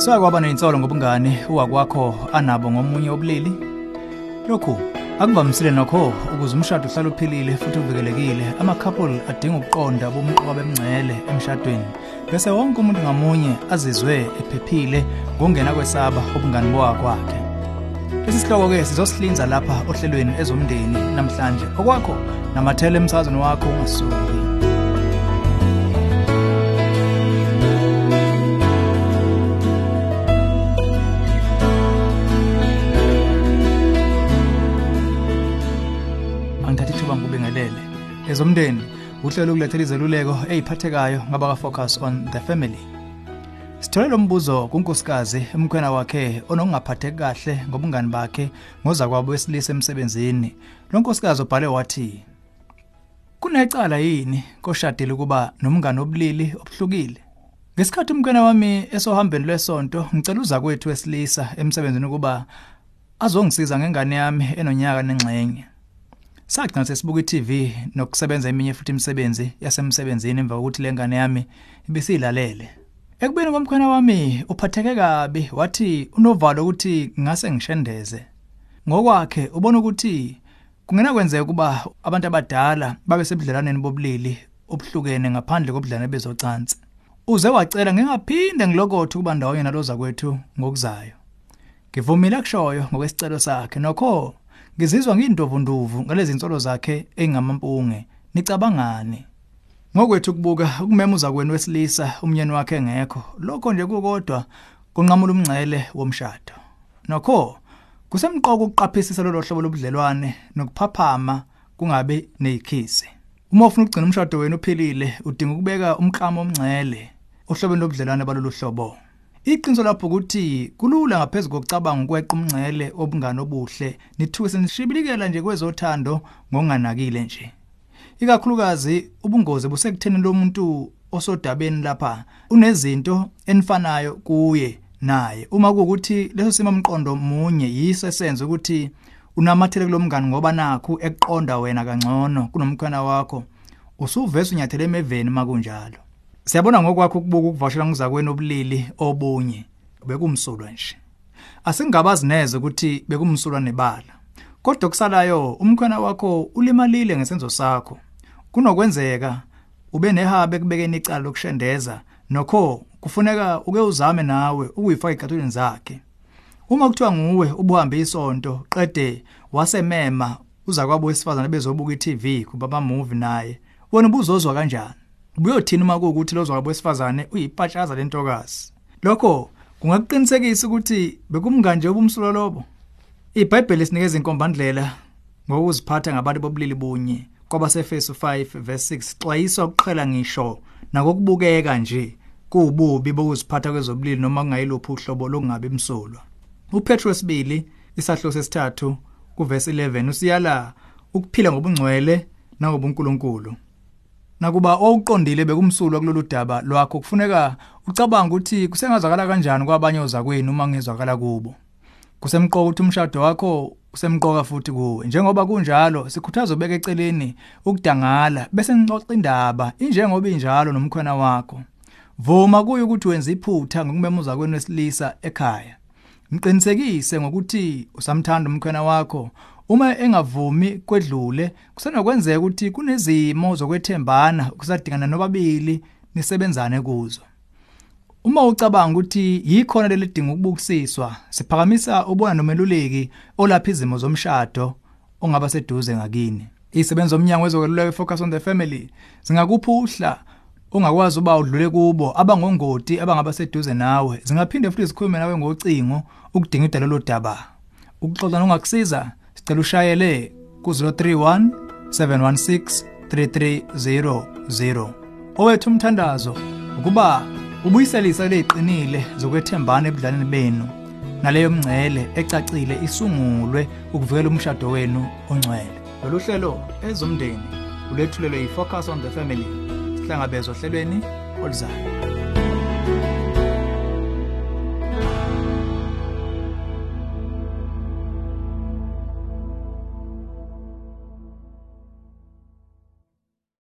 Sakwaba nensolo ngobungani uwakwakho anabo ngomunye obulili. Lokhu akuvamisile nokho ukuze umshado uhlale uphilile futhi uvikelekile. Ama couple adinga ukuqonda bomqoka bemngcele emshadweni. Bese wonke umuntu ngamunye azizwe ephephile ngongena kwesaba obungani bowakwakhe. Lesi sihloko ke sizosihlinza lapha ohlelweni ezomndeni namhlanje. Okwakho namathele emsazweni wakho ungasuki. Ezomndeni uhlelo ukulethela izeluleko eziphathekayo ngabaka focus on the family. Sithole lo mbuzo kunkosikazi emkhwena wakhe onokungaphatheki kahle ngobungani bakhe ngoza kwabo wesilisa emsebenzini. Lo nkosikazi ubhale wathi kunecala yini koshadile ukuba nomngane obulili obuhlukile? Ngesikhathi umkhwena wami esohambeni lwesonto ngicela uza kwethu wesilisa emsebenzini ukuba azongisiza ngengane yami enonyaka nengxenye. Sagcina sesibuka iTV nokusebenza eminye futhi imisebenzi yasemsebenzini emva kokuthi lengane yami ibisilalele ekubeni komkhwena wami uphatheke kabi wathi unovalo ukuthi ngase ngishendeze. Ngokwakhe ubona ukuthi kungena kwenzeka kuba abantu abadala babe sebudlelaneni bobulili obuhlukene ngaphandle kobudlane bezocansi. Uze wacela ngingaphinde ngilokothe ukuba ndawonye naloza kwethu ngokuzayo. Ngivumile akushoyo ngokwesicelo sakhe nokho ngizizwa ngiyindovunduvu ngalezi insolo zakhe engamampunge. Nicabangani ngokwethu kubuka ukumemuza kwenu wesilisa umnyeni wakhe engekho. Lokho nje kukodwa kunqamula umngcele womshado. Nokho kusemqoka ukuqaphisisa lolo hlobo lobudlelwane nokuphaphama kungabe nezikhisi uma ufuna ukugcina umshado wenu uphilile udinga ukubeka umklamo omngcele ohlobeni lobudlelwane balolu hlobo. Iqiniso lapho ukuthi kulula ngaphezulu kokucabanga ukweqa umngcele obungane obuhle nithuke senishibilikela nje kwezothando ngonganakile nje. Ikakhulukazi ubungozi busekutheni lo muntu osodabeni lapha unezinto enifanayo kuye naye. Uma kuukuthi leso sima mqondo munye yiso esenza ukuthi unamathele kulomngane ngoba nakho eqonda wena kangcono kunomkhwana wakho. Usuvesa unyathele emeveni makunjalo. Siyabona ngokwakho ukubuka ukuvashela ngizakweni obulili obunye bekumsulwa nje. Asingabazi neze ukuthi bekumsulwa nebala. Kodwa kusalayo umkhwana wakho ulimalile ngesenzo sakho. Kunokwenzeka ube nehabe kubekeni icala lokushendeza nokho kufuneka uke uzame nawe ukuyifaka egatuleni zakhe. Uma kuthiwa nguwe ubuhambe isonto qede wasemema uza kwabo wesifazana bezobuka iTV kubaba movie naye. Wena ubuzozwa kanjani? Ubuyothina uma kuukuthi lozo wabesifazane uyipatshaza lentokazi lokho kungakuqinisekisa ukuthi bekumngane nje ubumsulo lobo. iBhayibheli sinikeza inkombandlela ngokuziphatha ngabantu bobulili bunye kwabasefeso 5 verse 6 xwayisa ukuqhela ngisho nakokubukeka nje kuububi bokuziphatha kwezobulili noma kungayiluphi uhlobo lokungabe imsulwa uPetro sibili isahlo sesithathu kuverse 11 usiyala ukuphila ngobungcwele nangobunkulunkulu. Nakuba okuqondile bekumsulwa kulolu daba lwakho kufuneka ucabanga ukuthi kusengazakala kanjani kwabanye ozakwenu uma ngezwakala kubo. Kusemqoka ukuthi umshado wakho usemqoka futhi kuwe. Njengoba kunjalo sikhuthaza ubeke eceleni ukudangala bese nixoxa indaba injengoba injalo nomkhwena wakho. Vuma kuyo ukuthi wenza iphutha ngokumemuza kwenu wesilisa ekhaya. Mqinisekise ngokuthi usamthanda umkhwena wakho Uma engavumi kwedlule kusenokwenzeka ukuthi kunezimo zokwethembana kusadingana nobabili nisebenzane kuzo. Uma ucabanga ukuthi yikhona lelidinga ukubukisiswa, siphakamisa ubona nomeluleki olapha izimo zomshado ongaba seduze ngakini. Isebenza omnyango wezokweluleka focus on the family zingakuphuhla ongakwazi uba udlule kubo abangongoti abangaba seduze nawe zingaphinde futhi zikhulume nawe ngocingo ukudinga idalo lodaba. Ukuxoxa nongakusiza Sicela ushayele ku031 716 3300. Owethu umthandazo ukuba ubuyiselisa leziqinile zokwethembana ebudlaleni benu naleyo mngcele ecacile isungulwe ukuvikela umshado wenu ongcwele. Lolu hlelo ezomndeni ulethulelwe yifocus on the family. Sihlangabezwa ohlelweni oluzayo.